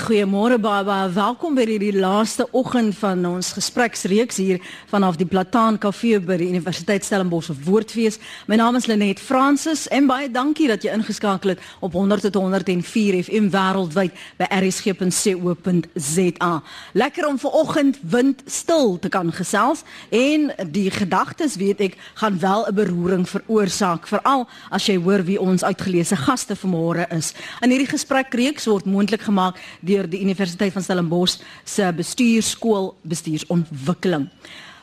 Goeiemôre Baba, welkom by hierdie laaste oggend van ons gespreksreeks hier vanaf die Plataan Kafee by die Universiteit Stellenbosch Woordfees. My naam is Lenet Fransis en baie dankie dat jy ingeskakel het op 100.104 FM wêreldwyd by rsg.co.za. Lekker om vanoggend windstil te kan gesels en die gedagtes weet ek gaan wel 'n beroering veroorsaak, veral as jy hoor wie ons uitgeleese gaste vanmôre is. In hierdie gesprekreeks word moontlik gemaak deur die Universiteit van Stellenbosch se bestuurskool bestuursontwikkeling.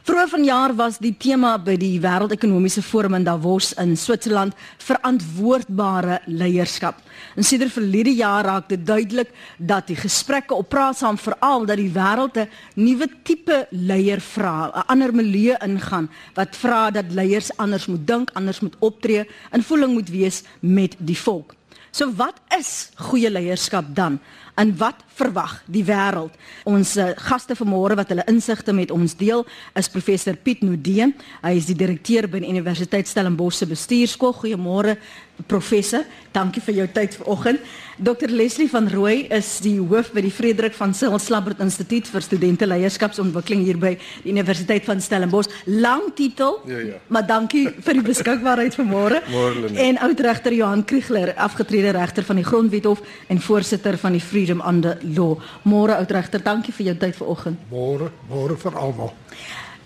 Vroeger vanjaar was die tema by die Wêreldekonomiese Forum in Davos in Switserland verantwoordbare leierskap. En sedert verlede jaar raak dit duidelik dat die gesprekke op praat saam veral dat die wêreld 'n nuwe tipe leier vra, 'n ander milieu ingaan wat vra dat leiers anders moet dink, anders moet optree, in voeling moet wees met die volk. So wat is goeie leierskap dan? En wat verwag die wêreld? Ons uh, gaste vanmôre wat hulle insigte met ons deel is professor Piet Nudee. Hy is die direkteur by die Universiteit Stellenbosch se bestuurskool. Goeiemôre professor. Dankie vir jou tyd vanoggend. Dr Leslie van Rooi is die hoof by die Frederik van Sil Slabbert Instituut vir Studente Leierskapsontwikkeling hier by die Universiteit van Stellenbosch. Lang titel. Ja ja. Maar dankie vir die beskikbaarheid vanmôre. Môre. En oudregter Johan Kriegler, afgetrede regter van die Grondwethof en voorsitter van die Freedom Under Law. Môre oudregter, dankie vir jou tyd vanoggend. Môre, môre vir almal.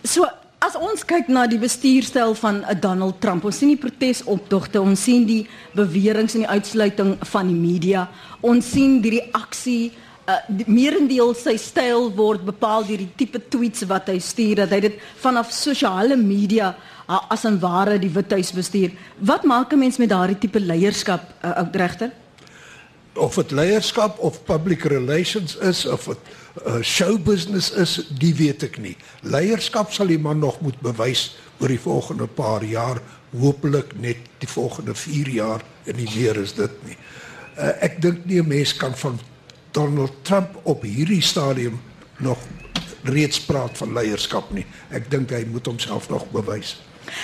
So As ons kyk na die bestuurstyl van eh, Donald Trump, ons sien die protesoptogte, ons sien die beweringe en die uitsluiting van die media, ons sien die reaksie uh die meerendeel sy styl word bepaal deur die tipe tweets wat hy stuur dat hy dit vanaf sosiale media uh, as 'n ware die Withuis bestuur. Wat maak 'n mens met daardie tipe leierskap uh, ou regter? Of dit leierskap of public relations is of dit uh, show business is, die weet ek nie. Leierskap sal die man nog moet bewys oor die volgende paar jaar, hopelik net die volgende 4 jaar en nie meer is dit nie. Uh, ek dink nie 'n mens kan van Donald Trump op hierdie stadium nog reeds praat van leierskap nie. Ek dink hy moet homself nog bewys.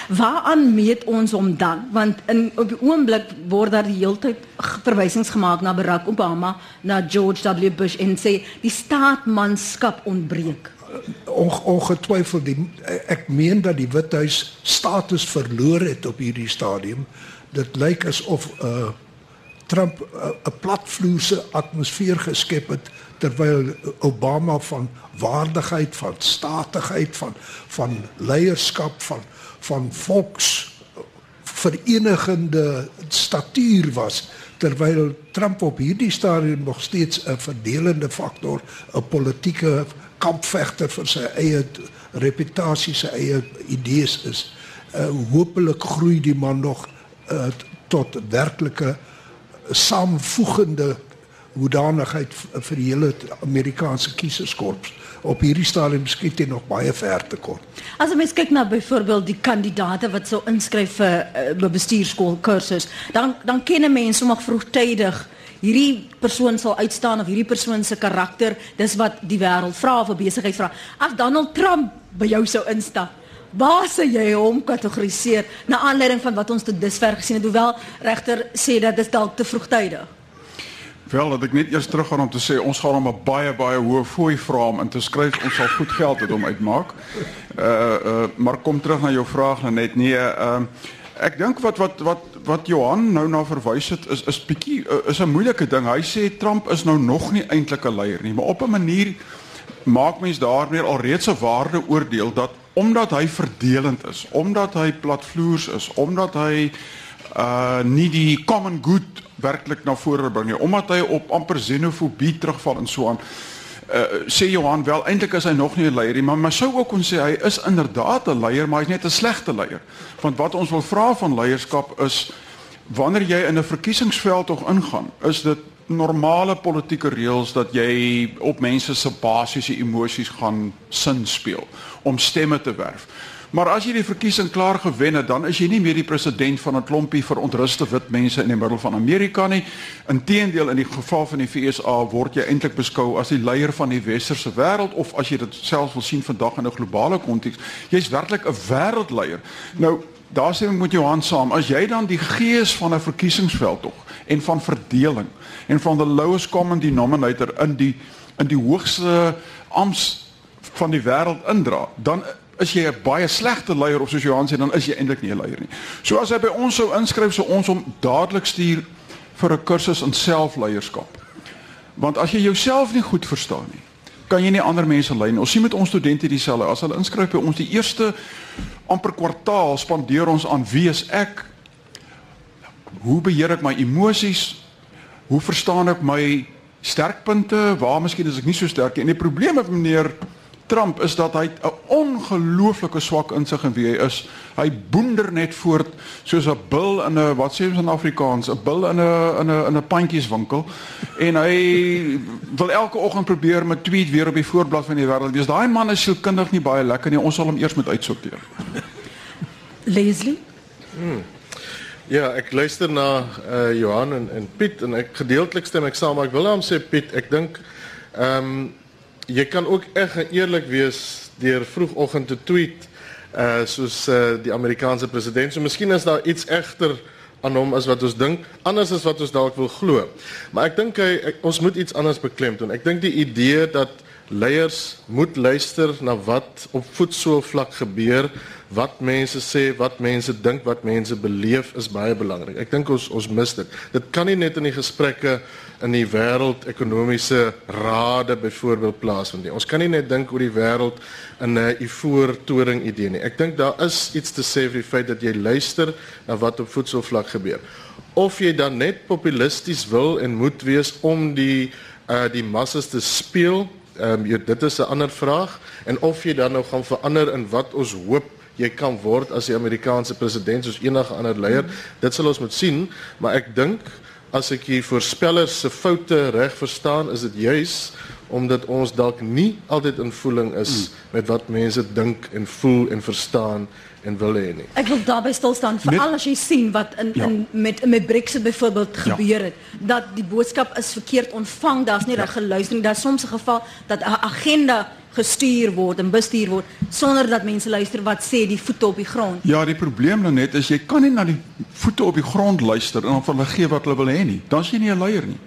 Waaraan meet ons hom dan? Want in op die oomblik word daar die hele tyd verwysings gemaak na Barack Obama, na George W Bush en sê die staatmanskap ontbreek. On, ongetwyfeld die ek meen dat die Withuis status verloor het op hierdie stadium. Dit lyk asof uh Trump 'n uh, platvloerse atmosfeer geskep het terwyl Obama van waardigheid, van statigheid, van van leierskap, van van volks verenigende statuur was terwyl Trump op hierdie stadium nog steeds 'n verdelende faktor, 'n politieke kampvegter vir sy eie reputasie, sy eie idees is. Uh hopelik groei die man nog uh, tot werklike saamvoegende hoedanigheid vir die hele Amerikaanse kieserskorps op hierdie stadium skiet hy nog baie ver te kom. As mens kyk na byvoorbeeld die kandidaate wat sou inskryf vir 'n uh, bestuurskool kursus, dan dan ken mense sommer vroegtydig hierdie persoon sal uitstaan of hierdie persoon se karakter, dis wat die wêreld vra of 'n besigheid vra. As Donald Trump by jou sou instap, waar sou jy hom kategoriseer na aanleiding van wat ons tot dusver gesien het? Hoewel regter sê dat dit dalk te vroegtydig. Wel, dat ek net eers terug gaan om te sê ons gaan hom 'n baie baie hoë fooi vra om in te skryf. Ons sal goed geld het om uitmaak. Uh uh maar kom terug na jou vraag net nee, ehm uh, ek dink wat wat wat wat Johan nou na verwys het is is bietjie uh, is 'n moeilike ding. Hy sê Trump is nou nog nie eintlik 'n leier nie, maar op 'n manier maak mens daarmee alreeds 'n waarde oordeel dat omdat hy verdelend is, omdat hy platvloers is, omdat hy uh nie die common good werklik na vore bring nie omdat hy op amper xenofobie terugval en so aan. Uh, sê Johan wel eintlik is hy nog nie 'n leier nie, maar maar sou ook kon sê hy is inderdaad 'n leier, maar hy's net 'n slegte leier. Want wat ons wil vra van leierskap is wanneer jy in 'n verkiesingsveld tog ingaan, is dit normale politieke reëls dat jy op mense se basiese emosies gaan sin speel om stemme te werf. Maar as jy die verkiesing klaar gewen het, dan is jy nie meer die president van 'n klompie verontruste wit mense in die middel van Amerika nie. Inteendeel in die geval van die FSA word jy eintlik beskou as die leier van die westerse wêreld of as jy dit selfs wil sien vandag in 'n globale konteks, jy's werklik 'n wêreldleier. Nou daar sê ek met Johan saam, as jy dan die gees van 'n verkiesingsveld tog en van verdeling en van the lowest common denominator in die in die hoogste ampts van die wêreld indra, dan is jy 'n baie slegte leier of soos Johan sê dan is jy eintlik nie 'n leier nie. So as hy by ons sou inskryf, sou ons hom dadelik stuur vir 'n kursus in selfleierskap. Want as jy jouself nie goed verstaan nie, kan jy nie ander mense lei nie. Ons sien met ons studente dieselfde. As hulle inskryf by ons die eerste amper kwartaal spandeer ons aan wie is ek? Hoe beheer ek my emosies? Hoe verstaan ek my sterkpunte? Waar miskien is ek nie so sterk nie. En die probleem met meneer Trump is dat hy 'n ongelooflike swak insig in wie hy is. Hy boender net voort soos 'n bil in 'n wat sê ons in Afrikaans, 'n bil in 'n in 'n in 'n pandjieswinkel en hy wil elke oggend probeer met tweet weer op die voorblad van die wêreld. Dis daai man is sielkundig nie baie lekker nie. Ons sal hom eers moet uitsorteer. Leslie? Hmm. Ja, ek luister na uh Johan en en Piet en ek gedeeltelik stem ek saam, maar ek wil net sê Piet, ek dink ehm um, jy kan ook reg eerlik wees deur vroegoggend te tweet uh soos uh, die Amerikaanse president. So miskien is daar iets egter aan hom as wat ons dink, anders as wat ons dalk wil glo. Maar ek dink hy ek, ons moet iets anders beklemtoon. Ek dink die idee dat leiers moet luister na wat op voetsoolvlak gebeur wat mense sê, wat mense dink, wat mense beleef is baie belangrik. Ek dink ons ons mis dit. Dit kan nie net in die gesprekke in die wêreldekonomiese rade byvoorbeeld plaasvind nie. Ons kan nie net dink oor die wêreld in 'n ivoortoring idee nie. Ek dink daar is iets te sê vir die feit dat jy luister na wat op voedselvlak gebeur. Of jy dan net populisties wil en moet wees om die uh die massas te speel, ehm um, dit is 'n ander vraag en of jy dan nou gaan verander in wat ons hoop jy kan word as die Amerikaanse president soos enige ander leier. Hmm. Dit sal ons moet sien, maar ek dink as ek hier voorspellers se foute reg verstaan, is dit juis omdat ons dalk nie altyd in voeling is hmm. met wat mense dink en voel en verstaan en wil hê nie. Ek wil daarby stil staan vir al as jy sien wat in ja. in met met Brexit byvoorbeeld ja. gebeur het dat die boodskap is verkeerd ontvang, daar's nie ja. reg geluister nie. Daar's soms 'n geval dat 'n agenda gestuur word en bestuur word sonder dat mense luister wat sê die voete op die grond. Ja, die probleem nou net is jy kan nie na die voete op die grond luister en dan vir hulle gee wat hulle wil hê nie. Dan is jy nie 'n leier nie.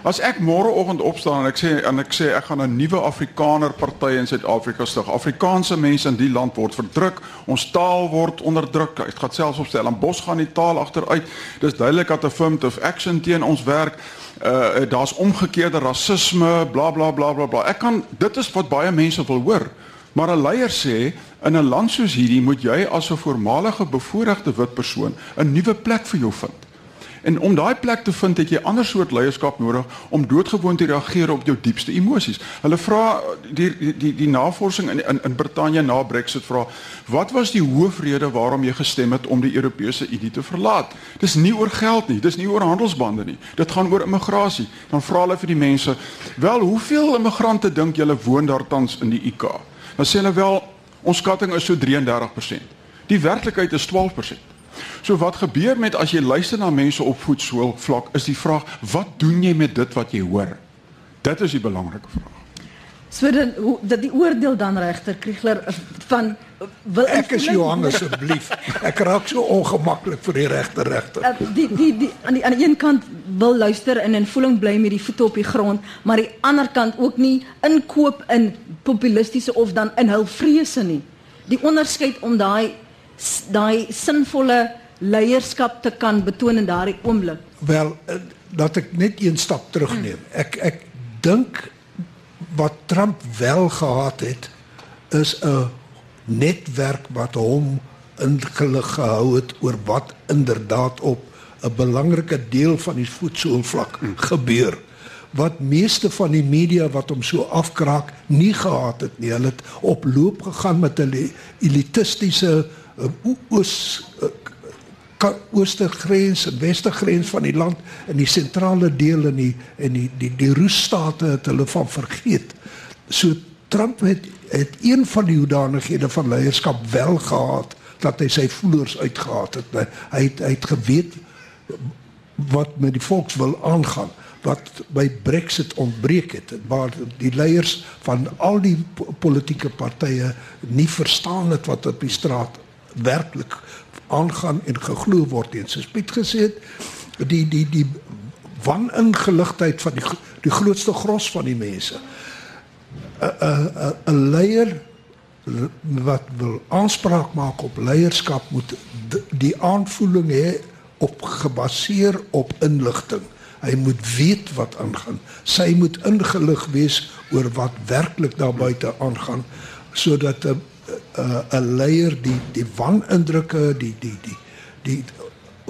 As ek môreoggend opstaan en ek sê en ek sê ek gaan 'n nuwe Afrikaner party in Suid-Afrika stig. Afrikaanse mense in die land word verdruk, ons taal word onderdruk. Dit gaan selfs opstel en Bos gaan die taal agteruit. Dis duidelik dat 'n affirmative action teen ons werk uh daar's omgekeerde rasisme, bla bla bla bla bla. Ek kan dit is wat baie mense wil hoor. Maar 'n leier sê in 'n land soos hierdie moet jy as 'n voormalige bevoordeelde wit persoon 'n nuwe plek vir jou vind. En om daai plek te vind, het jy ander soort leierskap nodig om doodgewoon te reageer op jou diepste emosies. Hulle vra die die die, die navorsing in in, in Brittanje na Brexit vra, wat was die hoofrede waarom jy gestem het om die Europese Unie te verlaat? Dis nie oor geld nie, dis nie oor handelsbande nie. Dit gaan oor immigrasie. Dan vra hulle vir die mense, "Wel, hoeveel immigrante dink julle woon daar tans in die UK?" Dan sê hulle wel, "Ons skatting is so 33%." Die werklikheid is 12%. So wat gebeur met as jy luister na mense op voetsool vlak is die vraag wat doen jy met dit wat jy hoor? Dit is die belangrike vraag. So dan hoe dat die oordeel dan regter Kriegler van wil ek is Johan asseblief. Ek raak so ongemaklik vir die regter regter. Uh, die die die aan die aan die een kant wil luister en in voeling bly met die voete op die grond, maar die ander kant ook nie inkoop in populistiese of dan in hul vrese nie. Die onderskeid om daai daai sinvolle leierskap te kan betoon in daardie oomblik? Wel, dat eh, ek net een stap terugneem. Ek ek dink wat Trump wel gehad het is 'n netwerk wat hom ingelig gehou het oor wat inderdaad op 'n belangrike deel van die voetsoolvlak gebeur wat meeste van die media wat hom so afkraak nie gehad het nie. Hulle het op loop gegaan met hulle elitistiese uh, oos uh, ooste grens en weste grens van die land in die sentrale deel in die in die die die roesstate het hulle van vergeet. So Trump het het een van die hoedanighede van leierskap wel gehad dat hy sy voelers uitgehaat het. Hy het hy het geweet wat met die volks wil aangaan wat by Brexit ontbreek het waar die leiers van al die politieke partye nie verstaan het wat op die straat werklik aangaan en geglo word en soos Piet gesê het die die die waningeligtheid van die die grootste gros van die mense 'n 'n leier wat wil aanspraak maak op leierskap moet die aanvoeling hê op gebaseer op inligting. Hy moet weet wat aangaan. Sy moet ingelig wees oor wat werklik daar buite aangaan sodat 'n 'n 'n leier die die wanindrukke, die die die die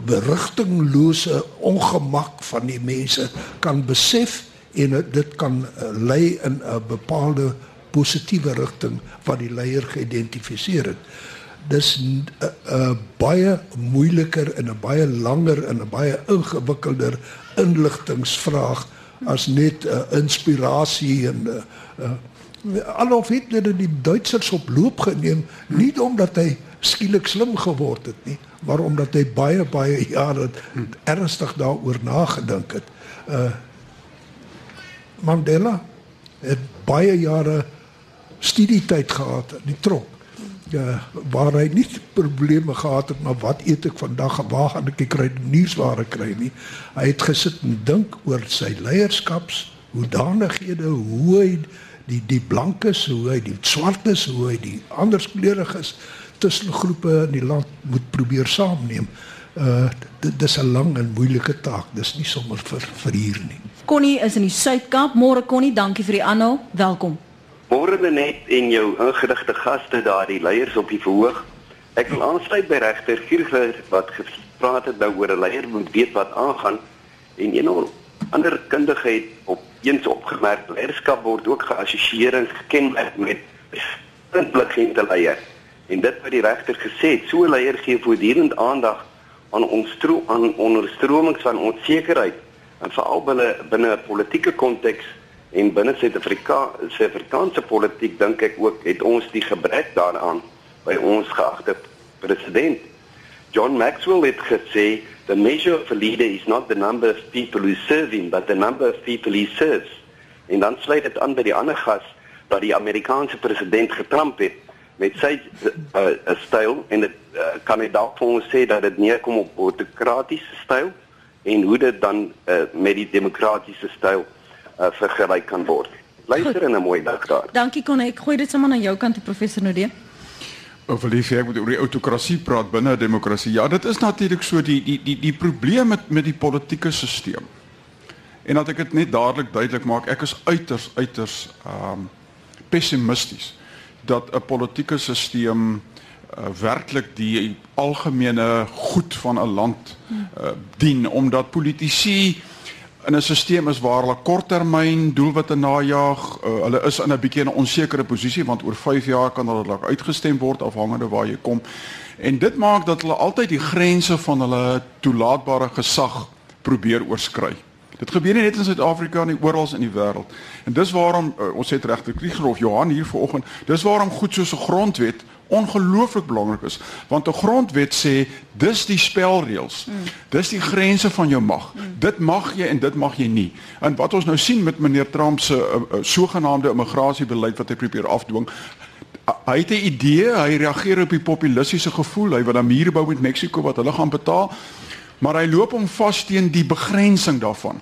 berigtinglose ongemak van die mense kan besef en dit kan lei in 'n bepaalde positiewe rigting wat die leier geïdentifiseer het. Dis 'n uh, uh, baie moeiliker en 'n baie langer en 'n baie ingewikkelder inligtingsvraag as net uh, inspirasie en uh, uh, alof Hitler die Duitsers op loop geneem nie omdat hy skielik slim geword het nie, maar omdat hy baie baie jare ernstig daaroor nagedink het. Uh Mandela het baie jare studietyd gehad in die tronk. Ja, waar hy nie probleme gehad het maar wat eet ek vandag en waar gaan ek kry nuusware kry nie. Hy het gesit en dink oor sy leierskaps, hoe danighede, hoe hy die die blankes, hoe hy die swartes, hoe hy die ander kleuriges tussengroepe in die land moet probeer saamneem. Uh dis 'n lang en moeilike taak. Dis nie sommer vir vir hier nie. Connie is in die Suid-Kaap. Môre Connie, dankie vir die aanhou. Welkom. Môre net en jou ingedigte gaste daar, die leiers op die verhoog. Ek wil aansluit by regter Gierger wat gepraat het nou oor 'n leier moet weet wat aangaan en een ander kundige het op eens opgemerk leierskap word ook geassosieer en gekenmerk met intelligente leier. En dit wat die regter gesê het, so 'n leier gee voortdurend aandag aan ons tro aan onderstromings van onsekerheid en veral binne binne 'n politieke konteks En binne Suid-Afrika, Suid-Afrikaanse politiek dink ek ook het ons die gebrek daaraan by ons geagte president. John Maxwell het gesê, "The measure of a leader is not the number of people who serve him, but the number of people he serves." En dan sluit dit aan by die ander gas dat die Amerikaanse president getramp het met sy uh, styl en dit uh, kan ek dalk vir ons sê dat dit neerkom op autokratiese styl en hoe dit dan uh, met die demokratiese styl uh, vergelyk kan word. Luister en 'n mooi dag daar. Dankie Connie. Ek gooi dit sommer na jou kant toe professor Nodee. Of lief ek moet oor die autokrasie praat binne 'n demokrasie. Ja, dit is natuurlik so die die die die probleem met met die politieke stelsel. En dat ek dit net dadelik duidelik maak, ek is uiters uiters ehm um, pessimisties dat 'n politieke stelsel uh, werklik die algemene goed van 'n land uh, dien omdat politici in 'n stelsel is waar hulle korttermyn doelwitte najag. Uh, hulle is in 'n bietjie 'n onsekere posisie want oor 5 jaar kan hulle dalk uitgestem word afhangende waar jy kom. En dit maak dat hulle altyd die grense van hulle toelaatbare gesag probeer oorskry. Dit gebeur nie net in Suid-Afrika nie, oral in die wêreld. En dis waarom uh, ons het regter Kriegerhof Johan hier vanoggend, dis waarom goed soos 'n grondwet ongelooflik belangrik is want 'n grondwet sê dis die spelreëls. Mm. Dis die grense van jou mag. Mm. Dit mag jy en dit mag jy nie. En wat ons nou sien met meneer Trump se uh, uh, sogenaamde immigrasiebeleid wat hy probeer afdwing Hy het 'n idee, hy reageer op die populistiese gevoel, hy wil 'n muur bou met Mexiko wat hulle gaan betaal. Maar hy loop hom vas teen die begrensing daarvan.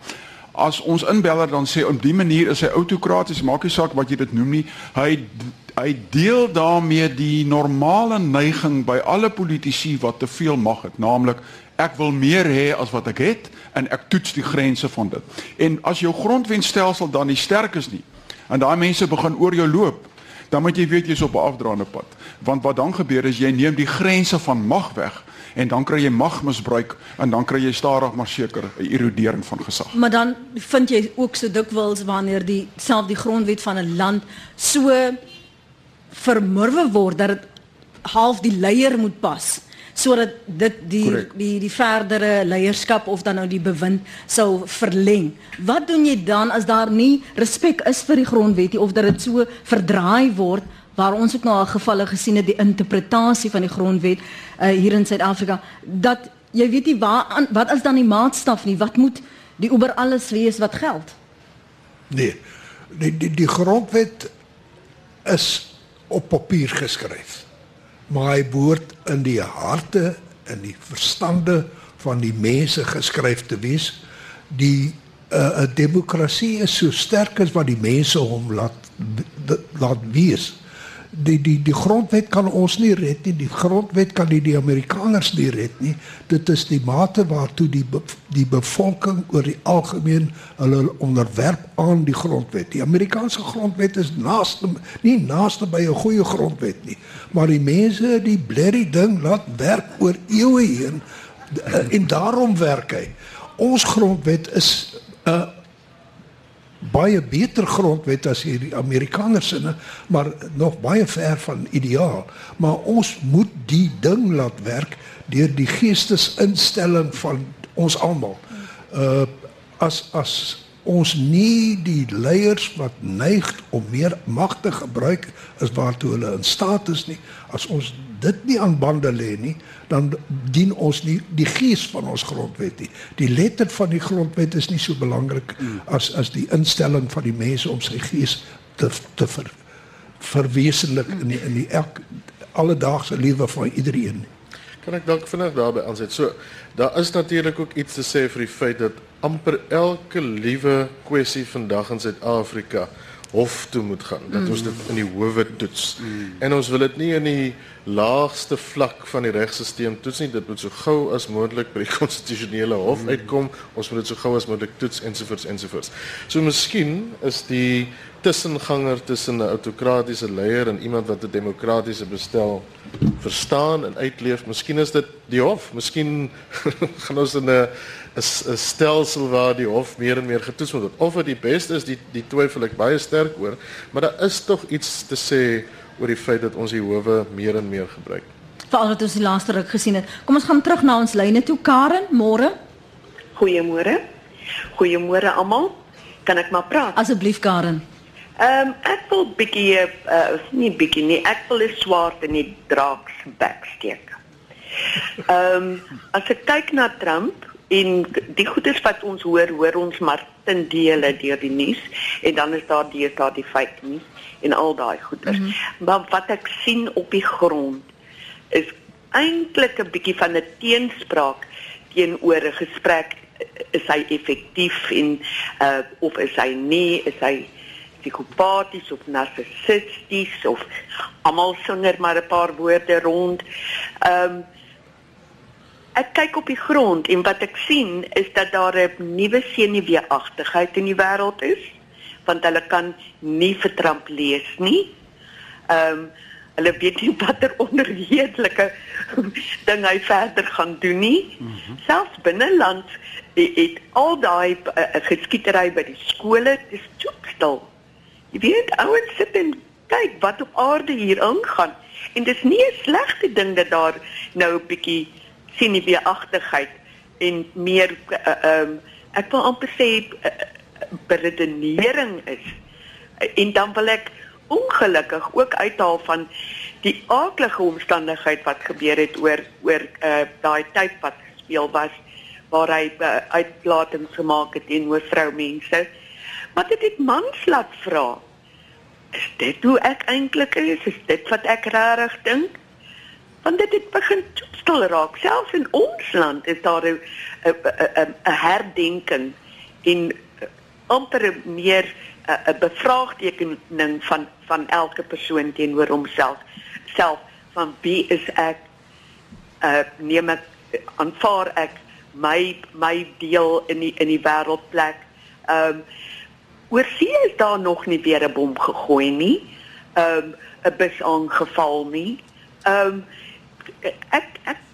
As ons inbeller dan sê op die manier is hy autokraties, maak nie saak wat jy dit noem nie. Hy hy deel daarmee die normale neiging by alle politici wat te veel mag het, naamlik ek wil meer hê as wat ek het en ek toets die grense van dit. En as jou grondwetstelsel dan nie sterk is nie en daai mense begin oor jou loop, dan moet jy weet jy's op 'n afdraande pad. Want wat dan gebeur is jy neem die grense van mag weg en dan kry jy magmisbruik en dan kry jy stadig maar seker 'n erodering van gesag. Maar dan vind jy ook so dikwels wanneer die self die grondwet van 'n land so vermurwe word dat dit half die leier moet pas sodat dit die Correct. die die verdere leierskap of dan nou die bewind sou verleng. Wat doen jy dan as daar nie respek is vir die grondwet nie of dat dit so verdraai word waar ons ook nou al gevalle gesien het die interpretasie van die grondwet uh, hier in Suid-Afrika dat jy weet nie waar wat is dan die maatstaf nie wat moet die oor alles wees wat geld? Nee. Die die die grondwet is op papier geskryf. Maar hy behoort in die harte in die verstande van die mense geskryf te wees. Die 'n uh, 'n demokrasie is so sterk as wat die mense hom laat laat wees die die die grondwet kan ons nie red nie. Die grondwet kan nie die Amerikaners nie red nie. Dit is die mate waartoe die be, die bevolking oor die algemeen hulle onderwerp aan die grondwet. Die Amerikaanse grondwet is naaste nie naaste by 'n goeie grondwet nie. Maar die mense die blerry ding laat werk oor eeue heen en daarom werk hy. Ons grondwet is 'n uh, baie beter grondwet as hierdie Amerikaners sinne, maar nog baie ver van ideaal. Maar ons moet die ding laat werk deur die geestesinstelling van ons almal. Uh as as ons nie die leiers wat neig om meer mag te gebruik as waartoe hulle in staat is nie, as ons dit nie aan bande lê nie, dan dien ons nie die gees van ons grondwet nie. Die letter van die grondwet is nie so belangrik as as die instelling van die mense om sy gees te te ver, verwesenlik in die, in die elk alledaagse lewe van iedereen. Kan ek dalk vinnig daarby aansit? So, daar is natuurlik ook iets te sê vir die feit dat amper elke liewe kwessie vandag in Suid-Afrika hof toe moet gaan dat mm. ons dit in die howe toets. Mm. En ons wil dit nie in die laagste vlak van die regstelsel toets nie. Dit moet so gou as moontlik by die konstitusionele hof mm. uitkom. Ons moet dit so gou as moontlik toets ensovoorts ensovoorts. So miskien is die tussenganger tussen 'n autokratiese leier en iemand wat 'n demokratiese bestel verstaan en uitleef. Miskien is dit die hof. Miskien gaan ons in 'n 'n stelsel waar die hof meer en meer getoets word. Of dit die beste is, die die twyfel ek baie sterk oor, maar daar is tog iets te sê oor die feit dat ons die howe meer en meer gebruik. Veral wat ons die laaste ruk gesien het. Kom ons gaan terug na ons lyne toe. Karen, môre. Goeiemôre. Goeiemôre almal. Kan ek maar praat? Asseblief Karen. Ehm um, ek wil bietjie uh nie bietjie nie, ek wil 'n swart in die draak se bek steek. Ehm um, as ek kyk na Trump en die goeders wat ons hoor, hoor ons maar ten dele deur die nuus en dan is daar die daar die fake nuus en al daai goeders. Mm -hmm. Maar wat ek sien op die grond is eintlik 'n bietjie van 'n teenspraak teenoor 'n gesprek is hy effektief en uh of is hy nie, is hy psigopaties of narcissisties of almal sonder maar 'n paar woorde rond. Ehm um, ek kyk op die grond en wat ek sien is dat daar 'n nuwe senuweeagtigheid in die wêreld is want hulle kan nie vertramp lees nie. Ehm um, hulle weet nie watter onredelike ding hy verder gaan doen nie. Mm -hmm. Selfs binneland het, het al daai uh, geskietery by die skole dis toekstil. Jy weet ouens sit en kyk wat op aarde hier aangaan en dis nie 'n slegte ding dat daar nou 'n bietjie siniebeagtigheid en meer ehm uh, um, ek wil amper sê uh, beredenering is en dan wil ek ongelukkig ook uithaal van die aardige omstandigheid wat gebeur het oor oor uh, daai tyd wat gespeel was waar hy uh, uitlatings gemaak het teenoor vroumense dit het mans laat vra. Is dit hoe ek eintlik is? Is dit wat ek regtig dink? Want dit het begin stil raak. Selfs in ons land is daar 'n herdenking in amper meer 'n bevraagtekening van van elke persoon teenoor homself. Self van wie is ek? Uh neem ek aanvaar ek my my deel in die in die wêreldplek. Ehm um, Oor see is daar nog nie weer 'n bom gegooi nie. Ehm um, 'n bus aangeval nie. Ehm um, ek ek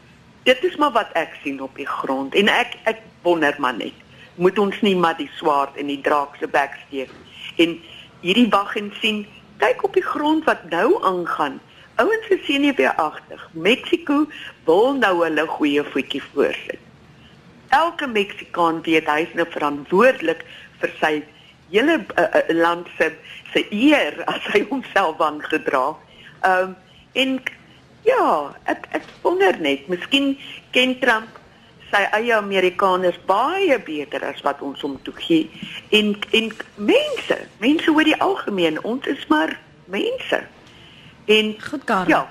dit is maar wat ek sien op die grond. En ek ek wonder maar net moet ons nie maar die swaard in die draak se bek steek? En hierdie wag en sien kyk op die grond wat nou aangaan. Ouens nie weer agter Mexiko wil nou hulle goeie voetjie voorsit. Elke Meksikaan weet hy is nou verantwoordelik vir sy hele uh, uh, land se se eer as hy homself aangedra. Um, en ja, ek ek wonder net, miskien ken Trump sy eie Amerikaners baie beter as wat ons hom toe gee. En en mense, mense oor die algemeen, ons is maar mense. En goed, Karel. Ja.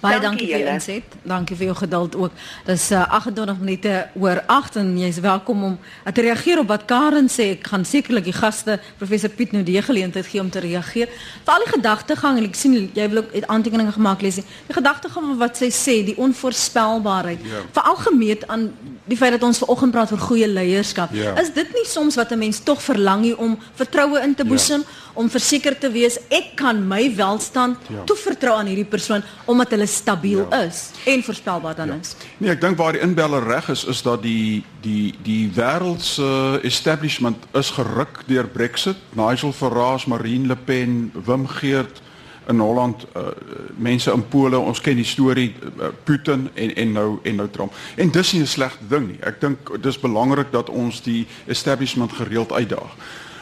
Baie Dankie dankie vir jou inset. Dankie vir jou geduld ook. Dis uh, 28 minute oor 8 en jy's welkom om uh, te reageer op wat Karen sê. Ek gaan sekerlik die gaste professor Piet nou die geleentheid gee om te reageer. Veral die gedagtegang en ek sien jy wil ook het aantekeninge gemaak lees. Die gedagtegang van wat sy sê, die onvoorspelbaarheid. Ja. Veral gemeet aan die feit dat ons vanoggend praat oor goeie leierskap. Ja. Is dit nie soms wat 'n mens tog verlang nie om vertroue in te boesem, om verseker te wees ek kan my welstand Ja. toevertrou aan hierdie persoon omdat hulle stabiel Ja. is en voorspelbaar dan is. Nee, ek dink waar die inbeller reg is is dat die die die wêreld se establishment is geruk deur Brexit. Nigel Farage, Marine Le Pen, Wim Geert in Holland, uh, mense in Pole, ons ken die storie uh, Putin en en nou en nou Trump. En dis nie 'n slegte ding nie. Ek dink dis belangrik dat ons die establishment gereeld uitdaag.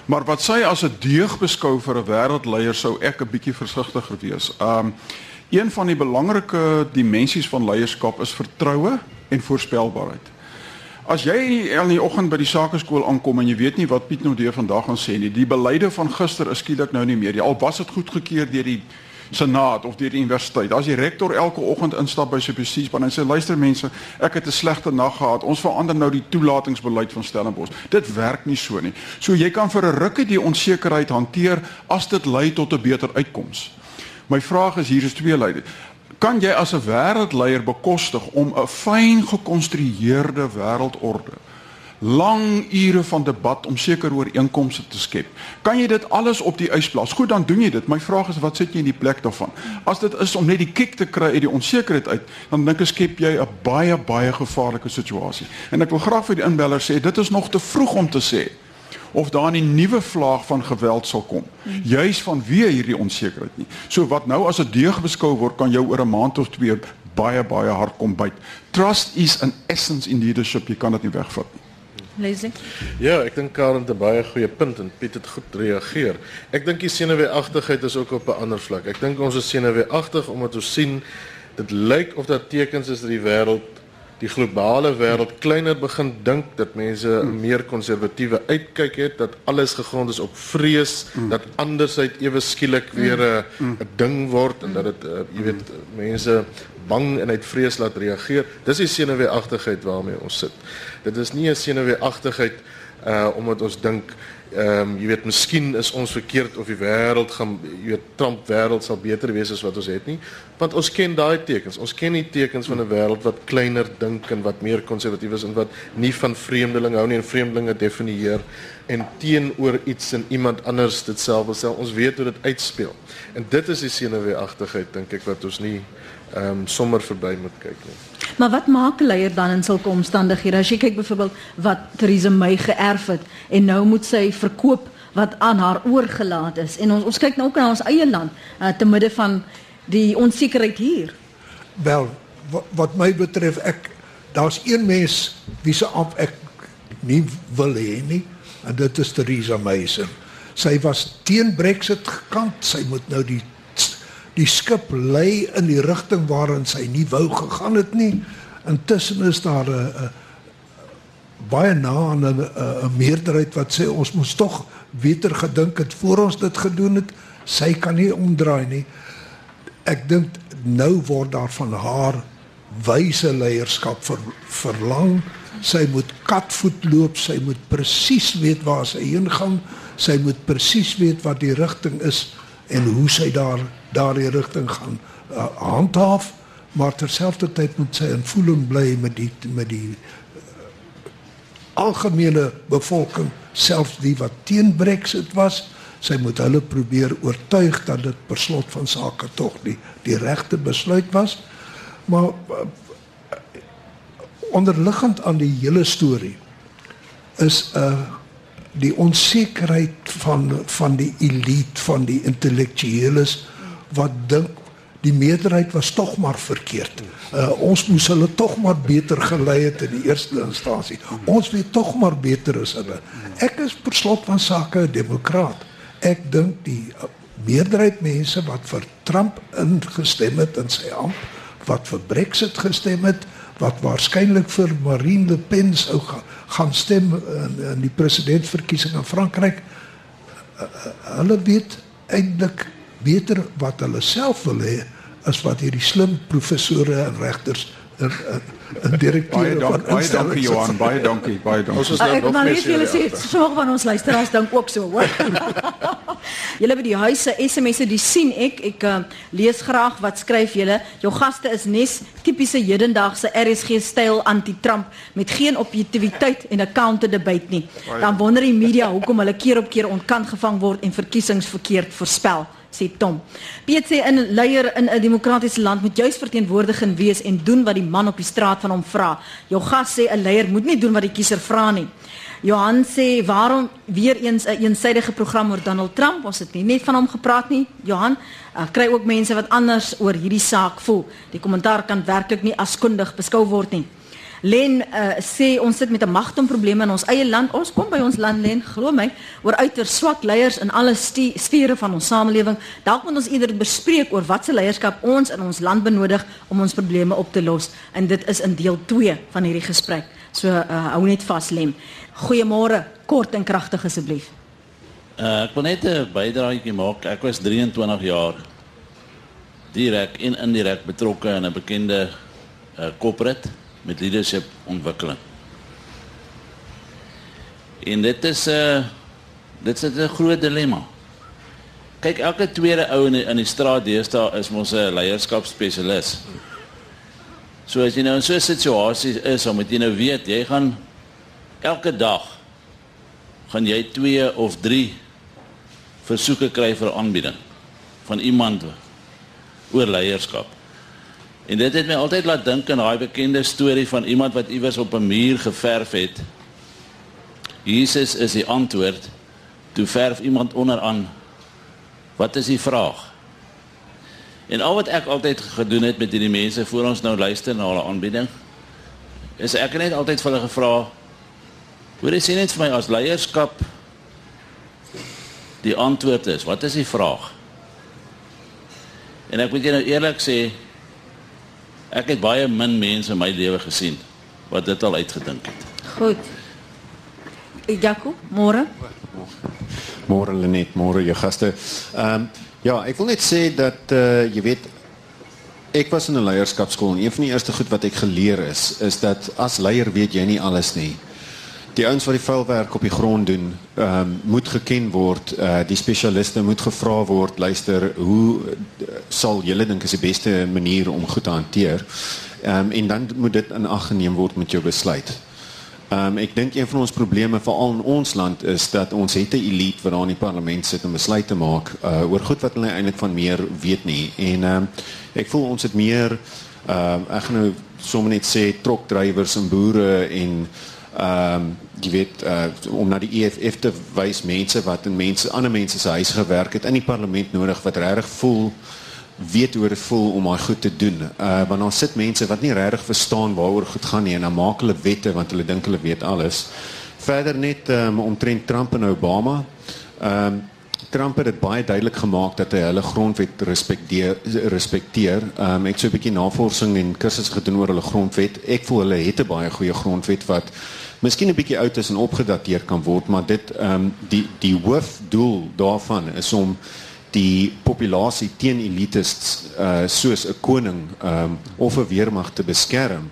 Maar wat sy as 'n deug beskou vir 'n wêreldleier sou ek 'n bietjie versigtiger wees. Um een van die belangrike dimensies van leierskap is vertroue en voorspelbaarheid. As jy in die oggend by die sakeskool aankom en jy weet nie wat Piet Nodee vandag gaan sê nie, die beleide van gister is skielik nou nie meer nie. Al was dit goedgekeur deur die senaat of deur die universiteit. As die rektor elke oggend instap by sy bestuurspan en sê luister mense, ek het 'n slegte nag gehad. Ons verander nou die toelatingsbeleid van Stellenbosch. Dit werk nie so nie. So jy kan vir 'n rukkie die onsekerheid hanteer as dit lei tot 'n beter uitkoms. My vraag is hier is twee leide. Kan jy as 'n wêreldleier bekostig om 'n fyn gekonstrueerde wêreldorde lang ure van debat om sekere ooreenkomste te skep. Kan jy dit alles op die ys plaas? Goed, dan doen jy dit. My vraag is wat sit jy in die plek daarvan? As dit is om net die kick te kry uit die onsekerheid uit, dan dink ek skep jy 'n baie baie gevaarlike situasie. En ek wil graag vir die inbeller sê, dit is nog te vroeg om te sê of daar 'n nuwe vlaag van geweld sal kom. Juis vanweë hierdie onsekerheid nie. So wat nou as 'n deug beskou word, kan jou oor 'n maand of twee baie baie hard kom byt. Trust is an essence in leadership. Jy kan dit nie wegvat nie. Leslie. Ja, ek dink Karen het 'n baie goeie punt en Piet het goed reageer. Ek dink die senuweeagtigheid is ook op 'n ander vlak. Ek dink ons is senuweeagtig omdat ons sien dit lyk of daar tekens is dat die wêreld die globale wêreld kleiner begin dink dat mense 'n meer konservatiewe uitkyk het dat alles gegrond is op vrees dat andersheid ewe skielik weer 'n 'n ding word en dat dit uh, jy weet mense bang en uit vrees laat reageer. Dis die senuweeagtigheid waarmee ons sit dit is nie 'n senuweeagtigheid uh omdat ons dink ehm um, jy weet miskien is ons verkeerd of die wêreld gaan jy weet Trump wêreld sal beter wees as wat ons het nie. Want ons ken daai tekens. Ons ken die tekens van 'n wêreld wat kleiner dink en wat meer konservatief is en wat nie van vreemdelinge hou nie en vreemdelinge definieer en teenoor iets en iemand anders dit self wil stel. Ons weet hoe dit uitspeel. En dit is die senuweeagtigheid dink ek wat ons nie ehm um, sommer verby moet kyk nie Maar wat maak 'n leier dan in sulke omstandighede? As jy kyk byvoorbeeld wat Theresa May geërf het en nou moet sy verkoop wat aan haar oorgelaat is. En ons ons kyk nou ook na ons eie land uh, te midde van die onsekerheid hier. Wel, wat, wat my betref, ek daar's een mens wie se amp ek nie wil hê nie en dit is Theresa May. se. Sy was teen Brexit gekant. Sy moet nou die die skip lei in die rigting waarin sy nie wou gegaan het nie. Intussen is daar 'n baie na 'n 'n meerderheid wat sê ons moes tog beter gedink het voor ons dit gedoen het. Sy kan nie omdraai nie. Ek dink nou word daar van haar wyse leierskap ver, verlang. Sy moet katvoet loop, sy moet presies weet waar sy heen gaan, sy moet presies weet wat die rigting is en hoe sy daar daardie rigting gaan uh, handhaaf, maar terselfdertyd moet sy in voeling bly met die met die algemene bevolking, selfs die wat teen Brexit was, sy moet hulle probeer oortuig dat dit per slot van sake tog die die regte besluit was. Maar uh, onderliggend aan die hele storie is 'n uh, die onsekerheid van van die elite van die intellektueles wat dink die meerderheid was tog maar verkeerd. Uh, ons moes hulle tog maar beter gelei het in die eerste instansie. Ons weet tog maar beter as hulle. Ek is per slot van sake 'n demokraat. Ek dink die uh, meerderheid mense wat vir Trump ingestem het in sy amp, wat vir Brexit gestem het, wat waarskynlik vir Marine Le Pen sou ga, gaan stem in, in die presidentsverkiesing in Frankryk, uh, uh, hulle weet eintlik beter wat hulle self wil hê as wat hierdie slim professore en regters en, en, en direkteure Baie dankie, van baie dankie Johan, baie dankie, baie dankie. Ons is nou ek nog maar net julle sê, sommige van ons luisteraars dink ook so, hoor. julle by die huise SMS'e die sien ek, ek uh, lees graag wat skryf julle. Jou gaste is nes tipiese hedendaagse RSG styl anti-Trump met geen objektiviteit en 'n counter debate nie. Dan wonder die media hoekom hulle keer op keer onkant gevang word en verkiesings verkeerd voorspel sê Tom. Piet sê 'n leier in 'n demokratiese land moet juis verteenwoordigend wees en doen wat die man op die straat van hom vra. Jou gas sê 'n leier moet nie doen wat die kiezer vra nie. Johan sê waarom weer eens 'n een eensydige program oor Donald Trump? Ons het nie net van hom gepraat nie. Johan, uh, kry ook mense wat anders oor hierdie saak voel. Die kommentaar kan werklik nie as kundig beskou word nie. Len uh, sê ons sit met 'n magtomprobleme in ons eie land. Ons kom by ons land Len, glo my, oor uiters swak leiers in alle sfere van ons samelewing. Dalk moet ons eerder bespreek oor watse leierskap ons in ons land benodig om ons probleme op te los. En dit is in deel 2 van hierdie gesprek. So uh, hou net vas Lem. Goeiemôre, kort en kragtig asseblief. Uh, ek wil net 'n bydraetjie maak. Ek was 23 jaar direk en indirek betrokke in 'n bekende uh, corporate met leadership ontwikkeling. En dit is 'n uh, dit is 'n groot dilemma. Kyk, elke tweede ou in die, in die straat deesdae is mos 'n leierskapsspesialis. So as jy nou in so 'n situasie is, dan moet jy nou weet, jy gaan elke dag gaan jy 2 of 3 versoeke kry vir aanbieding van iemand oor leierskap. En dit het my altyd laat dink aan daai bekende storie van iemand wat iewers op 'n muur geverf het. Jesus is die antwoord. Toe verf iemand onderaan. Wat is die vraag? En al wat ek altyd gedoen het met hierdie mense voor ons nou luister na hulle aanbieding, is ek het net altyd vir hulle gevra, Hoor sê net vir my as leierskap die antwoord is, wat is die vraag? En ek moet jou nou eerlik sê ek het baie min mense in my lewe gesien wat dit al uitgedink het. Goed. Jaco, môre. Môre Lenet, môre jou gaste. Ehm um, ja, ek wil net sê dat uh jy weet ek was in 'n leierskapskool en een van die eerste goed wat ek geleer is is dat as leier weet jy nie alles nie. Die ouens wat die vuilwerk op die grond doen, ehm um, moet geken word. Uh die spesialiste moet gevra word, luister, hoe uh, sal julle dink is die beste manier om goed te hanteer? Ehm um, en dan moet dit in ag geneem word met jou besluit. Ehm um, ek dink een van ons probleme veral in ons land is dat ons het 'n elite wat daar in die parlement sit om besluite te maak uh, oor goed wat hulle eintlik van meer weet nie. En ehm um, ek voel ons het meer ehm uh, ek gaan nou sommer net sê trokdrywers en boere en ehm um, jy weet uh, om na die EFF te wys mense wat in mense ander mense se huis gewerk het in die parlement nodig wat regtig voel weet hoe dit voel om daai goed te doen. Uh want dan sit mense wat nie regtig verstaan waaroor goed gaan nie en dan maak hulle wette want hulle dink hulle weet alles. Verder net um, omtrent Trump en Obama. Um Trump het dit baie duidelik gemaak dat hy hulle grondwet respekteer respekteer. Um ek het so 'n bietjie navorsing en kursusse gedoen oor hulle grondwet. Ek voel hulle het 'n baie goeie grondwet wat miskien 'n bietjie oud is en opgedateer kan word, maar dit um die die hoofdoel daarvan is om die populasie teen elites uh soos 'n koning um of 'n weermag te beskerm.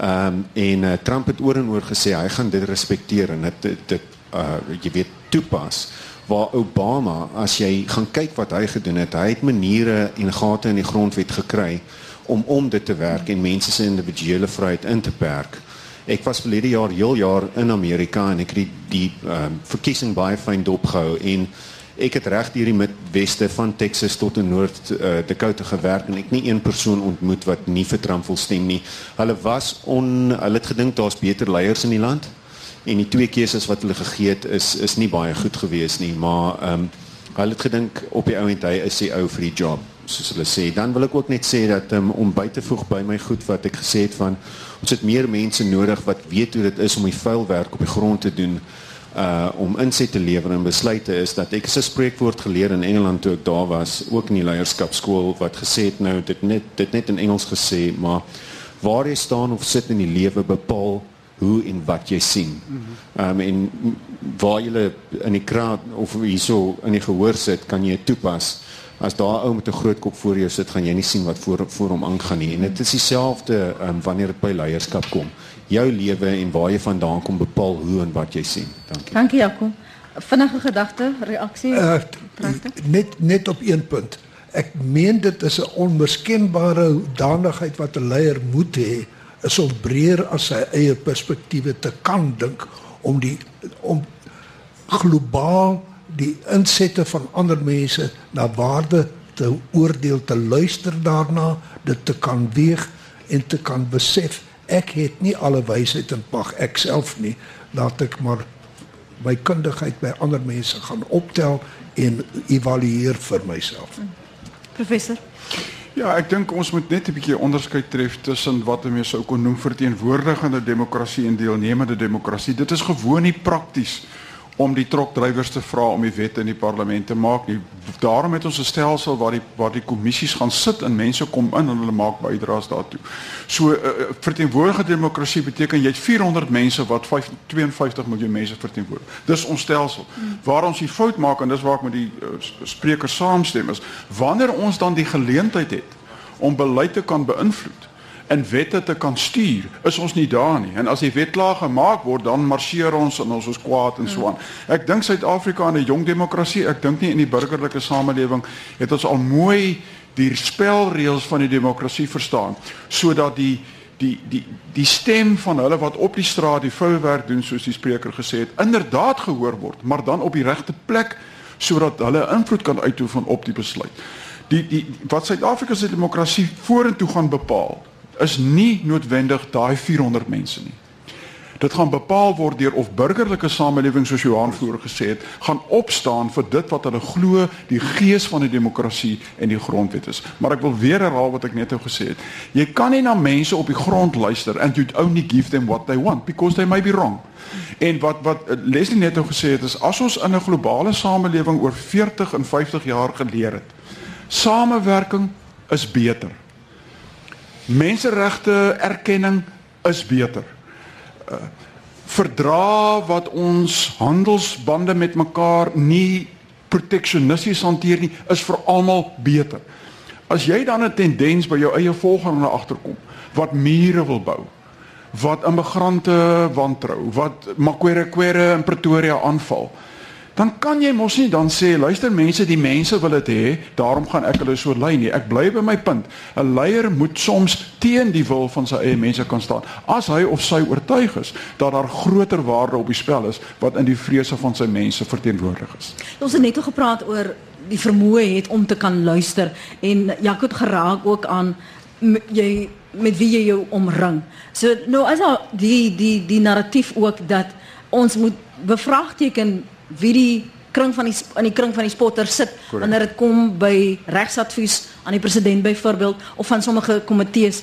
Um en uh, Trump het oor en oor gesê hy gaan dit respekteer en dit dit uh jy weet toepas. Waar Obama as jy gaan kyk wat hy gedoen het, hy het maniere en gate in die grondwet gekry om om dit te werk en mense se individuele vryheid in te perk. Ek was verlede jaar heel jaar in Amerika en ek het die, um, verkiesing baie fyn dopgehou en ek het reg hier die Midweste van Texas tot in Noord uh, Dakota gewerk en ek nie een persoon ontmoet wat nie vir Trump wil stem nie. Hulle was on hulle het gedink daar's beter leiers in die land en die twee keuses wat hulle gegee het is is nie baie goed gewees nie, maar ehm um, hulle het gedink op die ou end hy is die ou vir die job soos hulle sê. Dan wil ek ook net sê dat um, om by te voeg by my goed wat ek gesê het van ons het meer mense nodig wat weet hoe dit is om die vuil werk op die grond te doen uh om inset te lewer en besluite is dat ek 'n spreekwoord geleer in Engeland toe ek daar was, ook in die leierskapskool wat gesê het nou dit net dit net in Engels gesê, maar waar jy staan of sit in die lewe bepaal hoe en wat jy sien. Ehm um, en waar jy in die kraat of hierso in die gehoor sit, kan jy toepas As daar 'n ou met 'n groot kop voor jou sit, gaan jy nie sien wat voor voor hom aangaan nie. En dit is dieselfde um, wanneer dit by leierskap kom. Jou lewe en waar jy vandaan kom bepaal hoe en wat jy sien. Dankie. Dankie Jaco. Vinnige gedagte, reaksie. Uh, net net op een punt. Ek meen dit is 'n onmiskenbare danigheid wat 'n leier moet hê, is om breër as sy eie perspektiewe te kan dink om die om globaal die insette van ander mense na waarde te oordeel, te luister daarna, dit te kan weeg en te kan besef ek het nie alle wysheid in pag ek self nie, laat ek maar my kundigheid by ander mense gaan optel en evalueer vir myself. Professor. Ja, ek dink ons moet net 'n bietjie onderskeid tref tussen wat mense sou kon noem verteenwoordigende demokrasie en deelnemende demokrasie. Dit is gewoon nie prakties om die trokdrywers te vra om die wette in die parlement te maak nie. Daarom het ons 'n stelsel waar die waar die kommissies gaan sit en mense kom in en hulle maak bydraes daartoe. So uh, verteenwoordigende demokrasie beteken jy het 400 mense wat 5, 52 miljoen mense verteenwoordig. Dis ons stelsel. Waar ons die fout maak en dis waar ek met die uh, spreker saamstem is, wanneer ons dan die geleentheid het om beleid te kan beïnvloed en wette te kan stuur, is ons nie daar nie. En as die wet klaar gemaak word, dan marseer ons en ons is kwaad en so aan. Ek dink Suid-Afrika in 'n jong demokrasie, ek dink nie in die burgerlike samelewing het ons al mooi die spelreëls van die demokrasie verstaan sodat die die die die stem van hulle wat op die straat die vouwerk doen soos die spreker gesê het, inderdaad gehoor word, maar dan op die regte plek sodat hulle invloed kan uitoefen op die besluit. Die die wat Suid-Afrika se demokrasie vorentoe gaan bepaal is nie noodwendig daai 400 mense nie. Dit gaan bepaal word deur of burgerlike samelewing soos Johan vroeër gesê het, gaan opstaan vir dit wat hulle glo die gees van die demokrasie en die grondwet is. Maar ek wil weer herhaal wat ek net nou gesê het. Jy kan nie na mense op die grond luister and you only give them what they want because they may be wrong. En wat wat Leslie net nou gesê het is as ons in 'n globale samelewing oor 40 en 50 jaar geleer het, samewerking is beter. Menseregte erkenning is beter. Uh, verdra wat ons handelsbande met mekaar nie proteksionisties hanteer nie, is vir almal beter. As jy dan 'n tendens by jou eie volgende agterkom wat mure wil bou, wat immigrante wantrou, wat Makwerekwere in Pretoria aanval, dan kan jy mos nie dan sê luister mense die mense wil dit hê daarom gaan ek hulle so lei nie. Ek bly by my punt. 'n leier moet soms teen die wil van sy eie mense kan staan as hy of sy oortuig is dat daar groter waarde op die spel is wat in die vrese van sy mense verteenwoordig is. Ons het net al gepraat oor die vermoë het om te kan luister en Jaco het geraak ook aan jy met wie jy jou omring. So nou as die die die narratief ook dat ons moet bevraagteken wie die kring van die in die kring van die spotter sit Correct. wanneer dit kom by regsadvies aan die president byvoorbeeld of van sommige komitees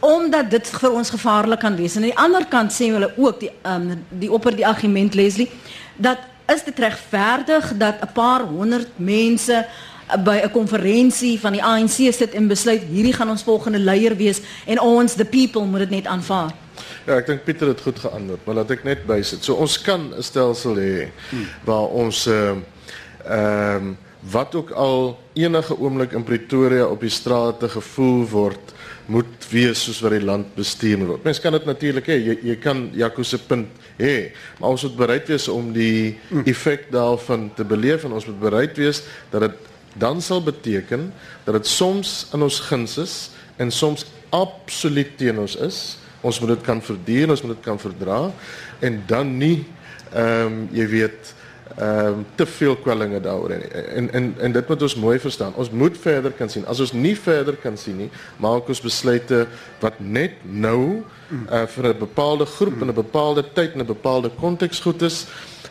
omdat dit vir ons gevaarlik kan wees. En aan die ander kant sê hulle ook die um, die opper die argument Leslie dat is dit regverdig dat 'n paar honderd mense by 'n konferensie van die ANC sit en besluit hierdie gaan ons volgende leier wees en ons the people moet dit net aanvaar. Ja, ek dink Pieter het goed geantwoord, maar laat ek net bysit. So ons kan 'n stelsel hê waar ons ehm uh, ehm um, wat ook al enige oomblik in Pretoria op die strate gevoel word moet wees soos wat die land bestuur word. Mense kan dit natuurlik hê. Jy jy kan Jaco se punt hê, maar ons moet bereid wees om die effek daarvan te beleef en ons moet bereid wees dat dit dan sal beteken dat dit soms in ons guns is en soms absoluut teen ons is ons moet dit kan verdien, ons moet dit kan verdra en dan nie ehm um, jy weet ehm um, te veel kwellinge daaroor en, en en en dit moet ons mooi verstaan. Ons moet verder kan sien. As ons nie verder kan sien nie, maak ons besluite wat net nou uh, vir 'n bepaalde groep in 'n bepaalde tyd en 'n bepaalde konteks goed is.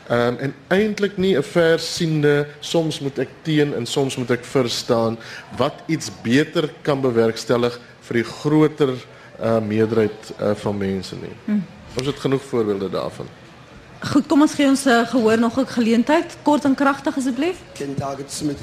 Ehm um, en eintlik nie 'n versiende soms moet ek teen en soms moet ek verstaan wat iets beter kan bewerkstellig vir die groter uh, meerderheid uh, van mense nie. Hmm. Ons het genoeg voorbeelde daarvan. Goed, kom ons gee ons uh, gehoor nog 'n geleentheid, kort en kragtig asseblief. Ken Target Smith.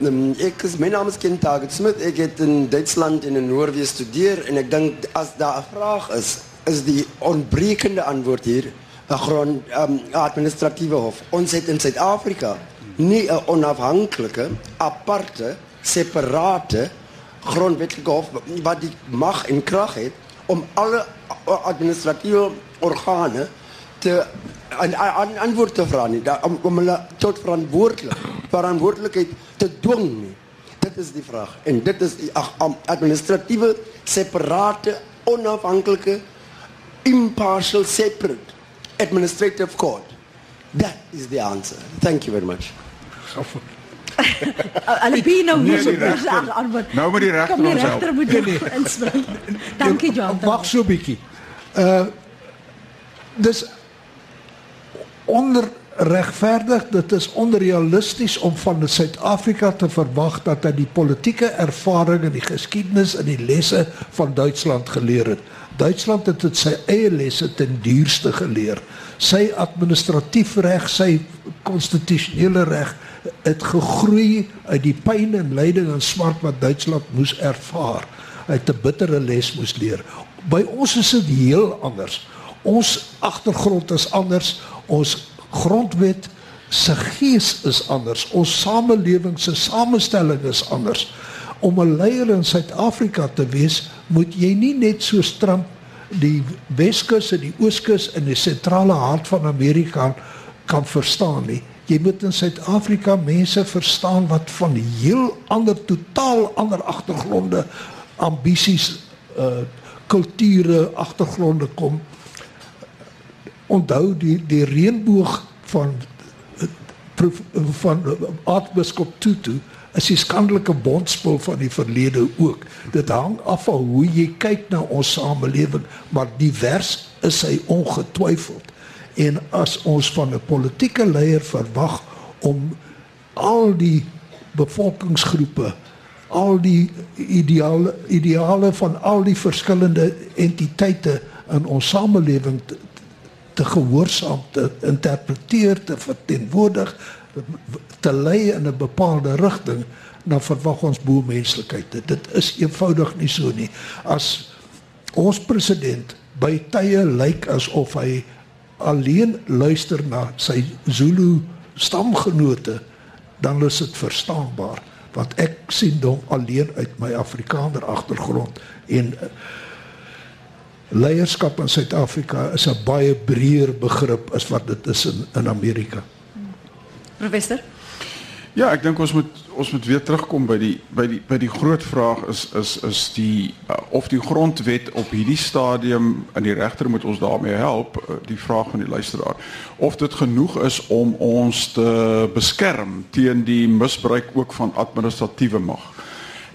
Um, ek is my naam is Ken Target Smith. Ek het in Duitsland en in Noorwe gestudeer en ek dink as daar 'n vraag is, is die onbrekende antwoord hier 'n grond um, administratiewe hof. Ons het in Suid-Afrika nie 'n onafhanklike, aparte, separate grondwetlike hof wat die mag en krag het om alle administratiewe organe te aan aan antwoord te vra nie, om, om hulle tot verantwoordelik verantwoordelikheid te dwing nie. Dit is die vraag en dit is die ag, administratiewe separate onafhanklike impartial separate administrative court. That is the answer. Thank you very much. Alibino Nee, moes die op regter. antwoord. Nou moet die regter Kom die ons help. regter moet Nee, nee. inspring. Dankie Jonathan. Wag so 'n bietjie. Uh dis onregverdig, dit is onrealisties om van Suid-Afrika te verwag dat hy die politieke ervaring en die geskiedenis en die lesse van Duitsland geleer het. Duitsland het dit sy eie lesse ten duurste geleer. Sy administratief reg, sy konstitusionele reg het gegroei uit die pyn en lyding en smart wat Duitsland moes ervaar. Hy het 'n bittere les moes leer. By ons is dit heel anders. Ons agtergrond is anders. Ons grondwet se gees is anders. Ons samelewing se samestelling is anders. Om 'n leier in Suid-Afrika te wees, moet jy nie net so Trump die Weskus en die Ooskus in die sentrale hart van Amerika kan verstaan nie. Jy moet in Suid-Afrika mense verstaan wat van heel ander totaal ander agtergronde, ambisies, uh kulture, agtergronde kom. Onthou die die reënboog van eh, van eh, aartsbiskop Tutu is die skandelike bondspul van die verlede ook. Dit hang af van hoe jy kyk na ons samelewing, maar divers is hy ongetwyfeld. En as ons van 'n politieke leier verwag om al die bevolkingsgroepe, al die ideale ideale van al die verskillende entiteite in ons samelewing te, te gehoorsaam te interpreteer, te verteenwoordig, te lei in 'n bepaalde rigting, dan verwag ons bo menslikheid. Dit, dit is eenvoudig nie so nie. As ons president by tye lyk asof hy alleen luister na sy Zulu stamgenote, dan is dit verstaanbaar want ek sien hom alleen uit my Afrikaner agtergrond en eh, leierskap in Suid-Afrika is 'n baie breër begrip as wat dit is in in Amerika. Professor Ja, ek dink ons moet ons moet weer terugkom by die by die by die groot vraag is is is die uh, of die grondwet op hierdie stadium in die regter moet ons daarmee help uh, die vraag van die luisteraar of dit genoeg is om ons te beskerm teen die misbruik ook van administratiewe mag.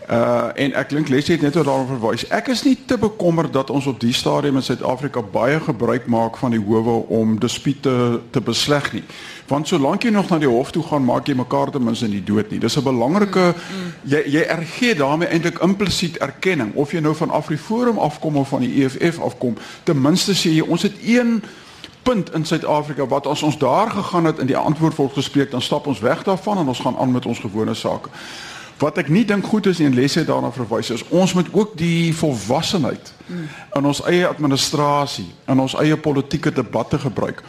Uh en ek klink Leslie het net oor daaroor verwys. Ek is nie te bekommerd dat ons op die stadium in Suid-Afrika baie gebruik maak van die howe om dispute te besleg nie. Want solank jy nog na die hof toe gaan, maak jy mekaar ten minste nie dood nie. Dis 'n belangrike jy jy ergee daarmee eintlik implisiet erkenning of jy nou van AfriForum afkom of van die EFF afkom. Ten minste sê jy ons het een punt in Suid-Afrika wat as ons daar gegaan het en die antwoord word gespreek, dan stap ons weg daarvan en ons gaan aan met ons gewone sake. Wat ek nie dink goed is en lesse daarna verwys is, ons moet ook die volwassenheid in ons eie administrasie, in ons eie politieke debatte gebruik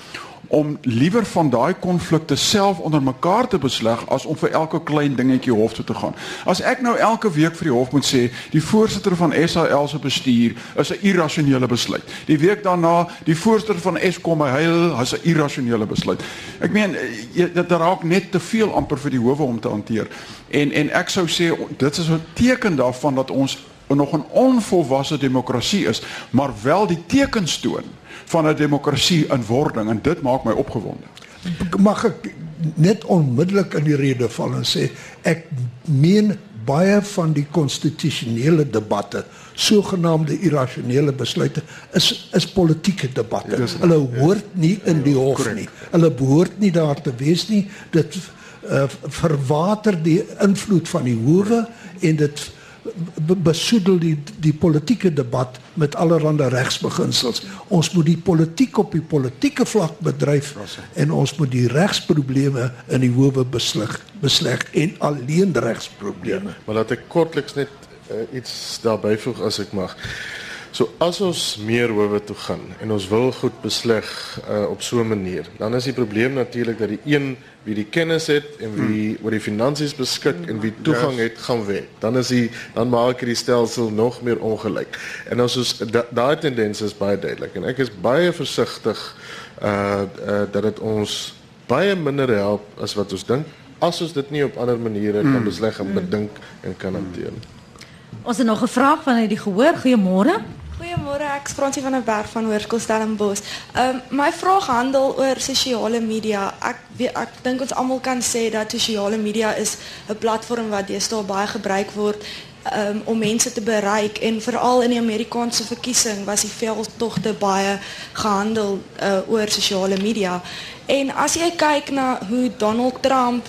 om liewer van daai konflikte self onder mekaar te besleg as om vir elke klein dingetjie hof toe te gaan. As ek nou elke week vir die hof moet sê die voorsitter van SAL se bestuur is 'n irrasionele besluit. Die week daarna die voorsitter van Eskom hy is 'n irrasionele besluit. Ek meen dit raak net te veel amper vir die howe om te hanteer. En en ek sou sê dit is 'n teken daarvan dat ons nog 'n onvolwasse demokrasie is, maar wel die tekens toon van 'n demokrasie in wording en dit maak my opgewonde. Mag ek net onmiddellik in die rede val en sê ek meen baie van die konstitusionele debatte, sogenaamde irrasionele besluite is is politieke debatte. Hulle hoort nie in die hof nie. Hulle behoort nie daar te wees nie. Dit uh, verwater die invloed van die howe en dit besoedel die die politieke debat met allerlei regsbeginsels. Ons moet die politiek op die politieke vlak bedryf en ons moet die regsprobleme in die howe beslig besleg en alleen regsprobleme. Maar laat ek kortliks net uh, iets daarby voeg as ek mag. So as ons meer howe toe gaan en ons wil goed besleg uh, op so 'n manier, dan is die probleem natuurlik dat die een wie die kennis het en wie oor die finansies beskik en wie toegang Yes. het gaan wen. Dan is die dan maak hierdie stelsel nog meer ongelyk. En ons is da- daai tendens is baie duidelik en ek is baie versigtig uh, uh dat dit ons baie minder help as wat ons dink as ons dit nie op ander maniere kan besleg en bedink en kan hanteer. Ons het nog 'n vraag vanuit die gehoor. Goeiemôre. Goeiemôre, ek is Fransie van der Berg van Hoërskool Stellenbosch. Ehm um, my vraag handel oor sosiale media. Ek weet ek dink ons almal kan sê dat sosiale media is 'n platform wat deesdae baie gebruik word um, om mense te bereik en veral in die Amerikaanse verkiesing was die veldtogte baie gehandel uh, oor sosiale media. En as jy kyk na hoe Donald Trump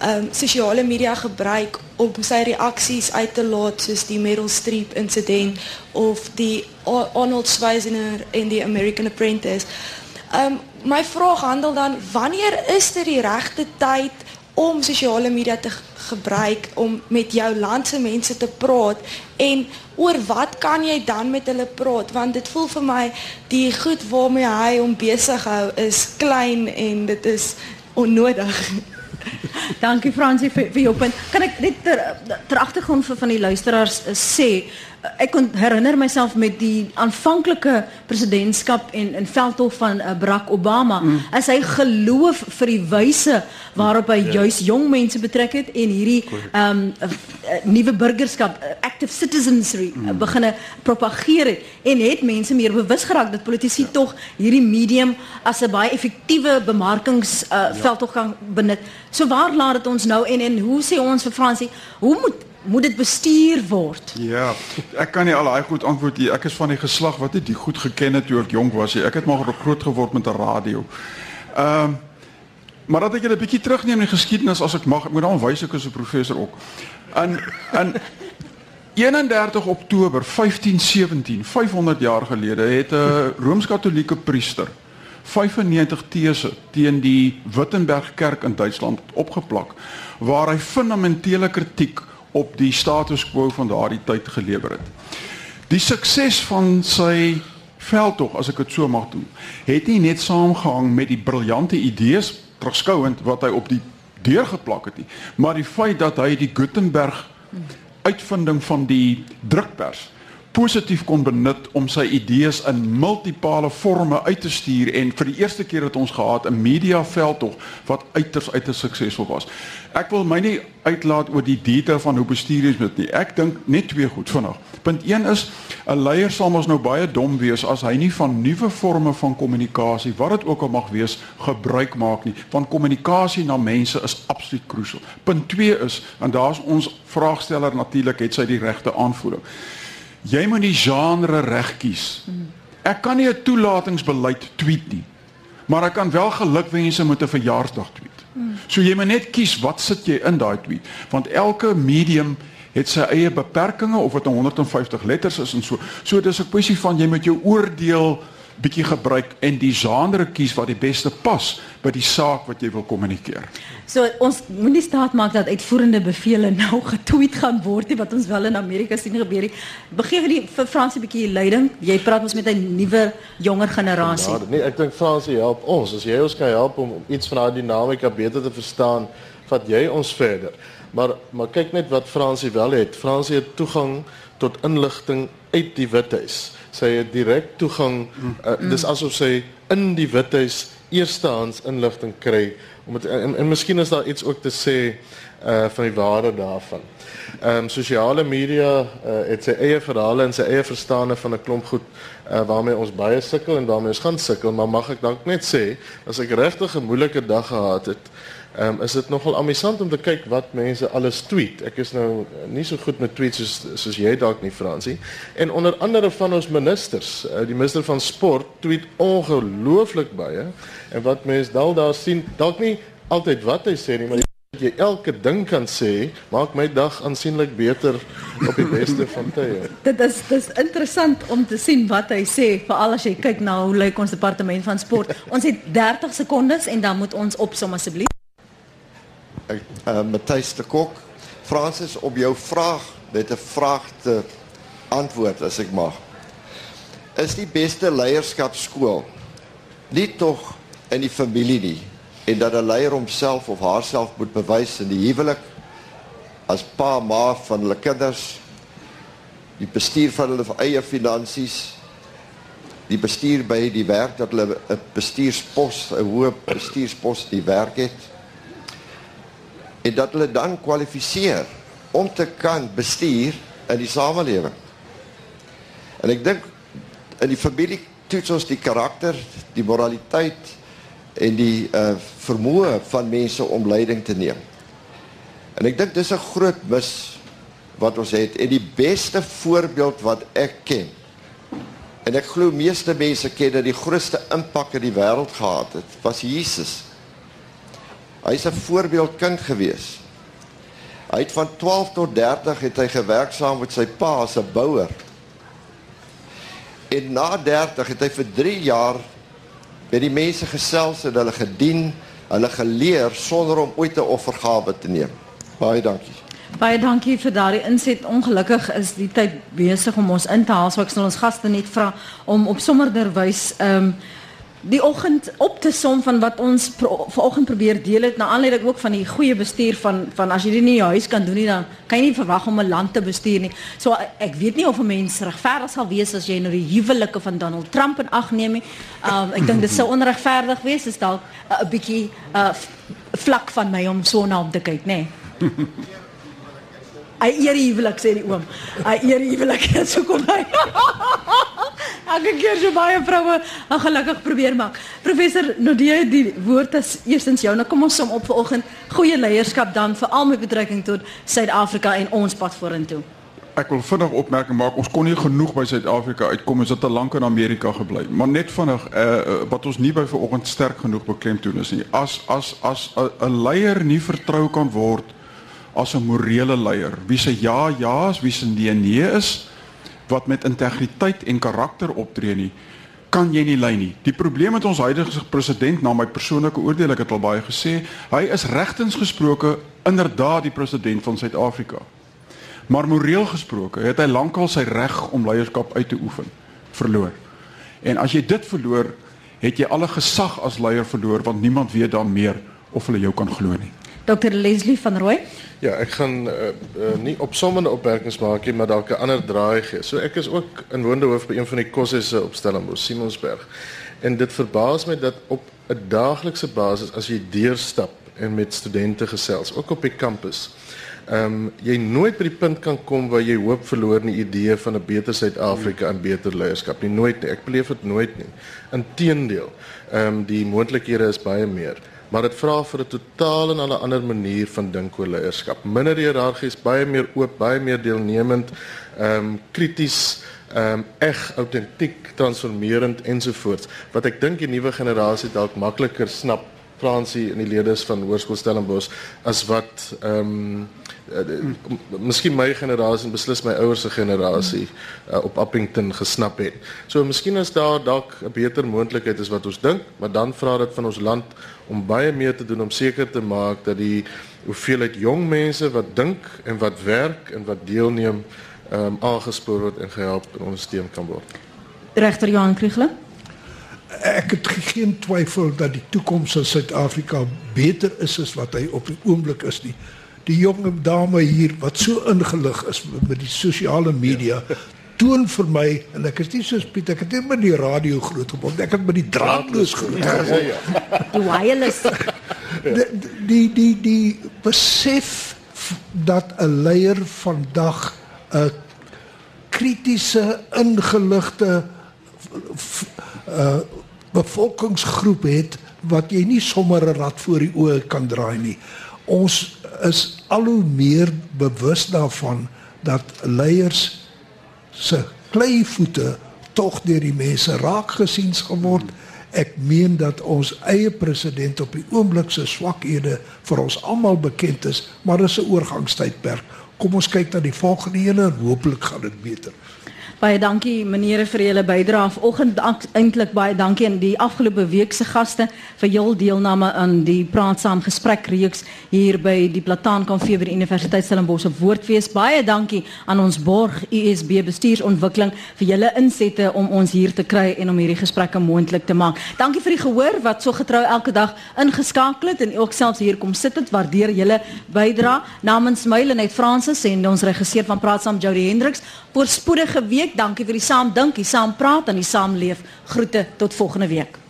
um, sosiale media gebruik om sy reaksies uit te laat soos die Meryl Streep insident of die Ar- Arnold Schwarzenegger in die American Apprentice. Um my vraag handel dan wanneer is dit die regte tyd om sosiale media te gebruik om met jou land se mense te praat en oor wat kan jy dan met hulle praat want dit voel vir my die goed waarmee hy hom besig hou is klein en dit is onnodig. Dankie Fransie vir, vir jou punt. Kan ek net ter, ter agtergrond vir van die luisteraars uh, sê ek kon herinner myself met die aanvanklike presidentskap en en veldtog van uh, Barack Obama mm. as hy geloof vir die wyse waarop hy juis jong mense betrek het en hierdie ehm um, uh, nuwe burgerskap uh, active citizenry uh, begine propageer het en het mense meer bewus geraak dat politici tog hierdie medium as 'n baie effektiewe bemarkings uh, veldtog kan benut. So waar laat dit ons nou en en hoe sê ons vir Fransie, hoe moet moet dit bestuur word? Ja, ek kan nie al daai goed antwoord nie. Ek is van die geslag wat die goed geken het toe ek jonk was. Ek het maar groot geword met 'n radio. Ehm um, maar dat ek julle 'n bietjie terugneem in die geskiedenis as ek mag. Ek moet dan wys ek is 'n professor ook. In in 31 Oktober 1517, 500 jaar gelede, het 'n Rooms-Katolieke priester 95 these teen die Wittenberg kerk in Duitsland opgeplak waar hy fundamentele kritiek op die status quo van daardie tyd gelewer het. Die sukses van sy veldtog, as ek dit so mag doen, het nie net saamgehang met die briljante idees terugskouend wat hy op die deur geplak het nie, maar die feit dat hy die Gutenberg uitvinding van die drukpers positief kon benut om sy idees in multipale forme uit te stuur en vir die eerste keer het ons gehad 'n media veldtog wat uiters uiters suksesvol was. Ek wil my nie uitlaat oor die detail van hoe bestuur is dit nie. Ek dink net twee goed vinnig. Punt 1 is 'n leier sal mos nou baie dom wees as hy nie van nuwe forme van kommunikasie, wat dit ook al mag wees, gebruik maak nie. Want kommunikasie na mense is absoluut krusial. Punt 2 is en daar's ons vraagsteller natuurlik het sy die regte aanvoeling. Jy moet die genre reg kies. Ek kan nie 'n toelatingsbeleid tweet nie. Maar ek kan wel gelukwense met 'n verjaarsdag tweet. So jy moet net kies wat sit jy in daai tweet, want elke medium het sy eie beperkings of dit nou 150 letters is en so. So dis 'n kwessie van jy moet jou oordeel bietjie gebruik en die genre kies wat die beste pas by die saak wat jy wil kommunikeer. So ons moenie staat maak dat uitvoerende bevele nou getweet gaan word nie wat ons wel in Amerika sien gebeur nie. Begee die vir Fransie 'n bietjie leiding. Jy praat ons met 'n nuwe jonger generasie. Ja, nee, ek dink Fransie help ons. As jy ons kan help om iets van daai dinamika beter te verstaan, vat jy ons verder. Maar maar kyk net wat Fransie wel het. Fransie het toegang tot inligting uit die Withuis. Sy het direk toegang. Uh, dis asof sy in die Withuis eerstehands inligting kry om het, en, en miskien is daar iets ook te sê uh van die waarde daarvan. Ehm um, sosiale media uh, het sy eie verhale en sy eie verstande van 'n klomp goed uh, waarmee ons baie sukkel en waarmee ons gaan sukkel, maar mag ek dalk net sê as ek regtig 'n moeilike dag gehad het, um, is dit nogal amusant om te kyk wat mense alles tweet. Ek is nou nie so goed met tweets soos soos jy dalk nie Fransie. En onder andere van ons ministers, uh, die minister van sport tweet ongelooflik baie en wat mense dal daar sien, dalk nie altyd wat hy sê nie, maar dat jy elke ding kan sê, maak my dag aansienlik beter op die beste van tye. Dit is dis interessant om te sien wat hy sê, veral as jy kyk na hoe lyk ons departement van sport. Ons het 30 sekondes en dan moet ons opsom asseblief. Ek uh, Matthys de Kok. Fransis op jou vraag, net 'n vraag te antwoord as ek mag. is die beste leierskapskool nie tog in die familie nie en dat 'n leier homself of haarself moet bewys in die huwelik as pa ma van hulle kinders die bestuur van hulle eie finansies die bestuur by die werk dat hulle 'n bestuurspos 'n hoë bestuurspos die werk het en dat hulle dan kwalifiseer om te kan bestuur in die samelewing en ek dink in die familie toets ons die karakter die moraliteit en die uh, vermoë van mense om leiding te neem. En ek dink dis 'n groot mis wat ons het en die beste voorbeeld wat ek ken en ek glo meeste mense ken dat die grootste impak in die wêreld gehad het was Jesus hy's 'n voorbeeldkind gewees. Hy het van 12 tot 30 het hy gewerk saam met sy pa as 'n bouer. En na 30 het hy vir 3 jaar met die mense gesels en hulle gedien hulle geleer sonder om ooit 'n offergawe te neem. Baie dankie. Baie dankie vir daardie inset. Ongelukkig is die tyd besig om ons in te haal, so ek sal ons gaste net vra om op sommerderwys ehm um, die oggend op te som van wat ons pro, vanoggend probeer deel het na aanleiding ook van die goeie bestuur van van as jy dit nie in jou huis kan doen nie dan kan jy nie verwag om 'n land te bestuur nie. So ek weet nie of 'n mens regverdig sal wees as jy nou die huwelike van Donald Trump in ag neem nie. Um, ek dink dit sou onregverdig wees as dalk 'n uh, bietjie uh, vlak van my om so na hom te kyk, nê. Nee. Hy eer huwelik sê die oom. Hy eer huwelik so kom hy. Elke keer so baie vroue ongelukkig probeer maak. Professor Nodie die woord is eerstens jou. Nou kom ons som op vanoggend goeie leierskap dan veral met betrekking tot Suid-Afrika en ons pad vorentoe. Ek wil vinnig opmerking maak. Ons kon nie genoeg by Suid-Afrika uitkom ons het te lank in Amerika gebly. Maar net vinnig uh, wat ons nie by vanoggend sterk genoeg beklemtoon is nie. As as as 'n leier nie vertrou kan word as 'n morele leier. Wie se ja ja is, wie se nee nee is, wat met integriteit en karakter optree nie, kan jy nie lei nie. Die probleem met ons huidige president, na my persoonlike oordeel, ek het al baie gesê, hy is regtens gesproke inderdaad die president van Suid-Afrika. Maar moreel gesproke het hy lankal sy reg om leierskap uit te oefen verloor. En as jy dit verloor, het jy alle gesag as leier verloor want niemand weet dan meer of hulle jou kan glo nie. Dr Leslie van Rooi Ja, ek gaan uh, uh, nie opsommende opmerkings maak nie, maar dalk 'n ander draai gee. So ek is ook inwonende hoof by een van die kossesse op Stellenbosch, Simonsberg. En dit verbaas my dat op 'n daaglikse basis as jy deurstap en met studente gesels, ook op die kampus, ehm um, jy nooit by die punt kan kom waar jy hoop verloor in die idee van 'n beter Suid-Afrika en beter leierskap nie. Nooit nie. Ek beleef dit nooit nie. Inteendeel, ehm um, die moontlikhede is baie meer maar dit vra vir 'n totaal en 'n ander manier van dink oor leierskap. Minder hiërargies, baie meer oop, baie meer deelnemend, ehm um, krities, ehm um, eg, autentiek, transformerend ensovoorts. Wat ek dink die nuwe generasie dalk makliker snap Fransie in die leerders van Hoërskool Stellenbosch as wat ehm um, uh, miskien my generasie en beslis my ouers se generasie uh, op Appington gesnap het. So miskien is daar dalk 'n beter moontlikheid as wat ons dink, maar dan vra dit van ons land om baie meer te doen om seker te maak dat die hoeveelheid jong mense wat dink en wat werk en wat deelneem ehm um, aangespoor word en gehelp en ondersteun kan word. Regter Johan Kriegler ek het geen twyfel dat die toekoms van Suid-Afrika beter is as wat hy op die oomblik is nie. Die jong dame hier wat so ingelig is met die sosiale media ja. Toon vir my en ek is nie soos Piet ek het net met die radio groot geword ek het met die draadloos groot geword. Ja, ja, ja. Die wireless. Die, die die die besef dat 'n leier vandag 'n kritiese ingeligte uh bevolkingsgroep het wat jy nie sommer 'n rad voor die oë kan draai nie. Ons is al hoe meer bewus daarvan dat leiers se kleivoete tog deur die mense raak gesien geword. Ek meen dat ons eie president op die oomblik se swakhede vir ons almal bekend is, maar dis 'n oorgangstydperk. Kom ons kyk na die volgende ene en hooplik gaan dit beter. Baie dankie meneere vir julle bydrae vanoggend. Eintlik baie dankie aan die afgelope week se gaste vir jul deelname aan die Praat Saam gesprek reeks hier by die Plataan Kanfee by die Universiteit Stellenbosch op Woordfees. Baie dankie aan ons borg USB bestuursontwikkeling vir julle insette om ons hier te kry en om hierdie gesprekke moontlik te maak. Dankie vir die gehoor wat so getrou elke dag ingeskakel het en ook selfs hier kom sit het. Waardeer julle bydrae. Namens my Lenet Fransis en ons regisseur van Praat Saam Jody Hendriks. Voorspoedige week. Dankie vir die saam dink, die saam praat en die saam leef. Groete tot volgende week.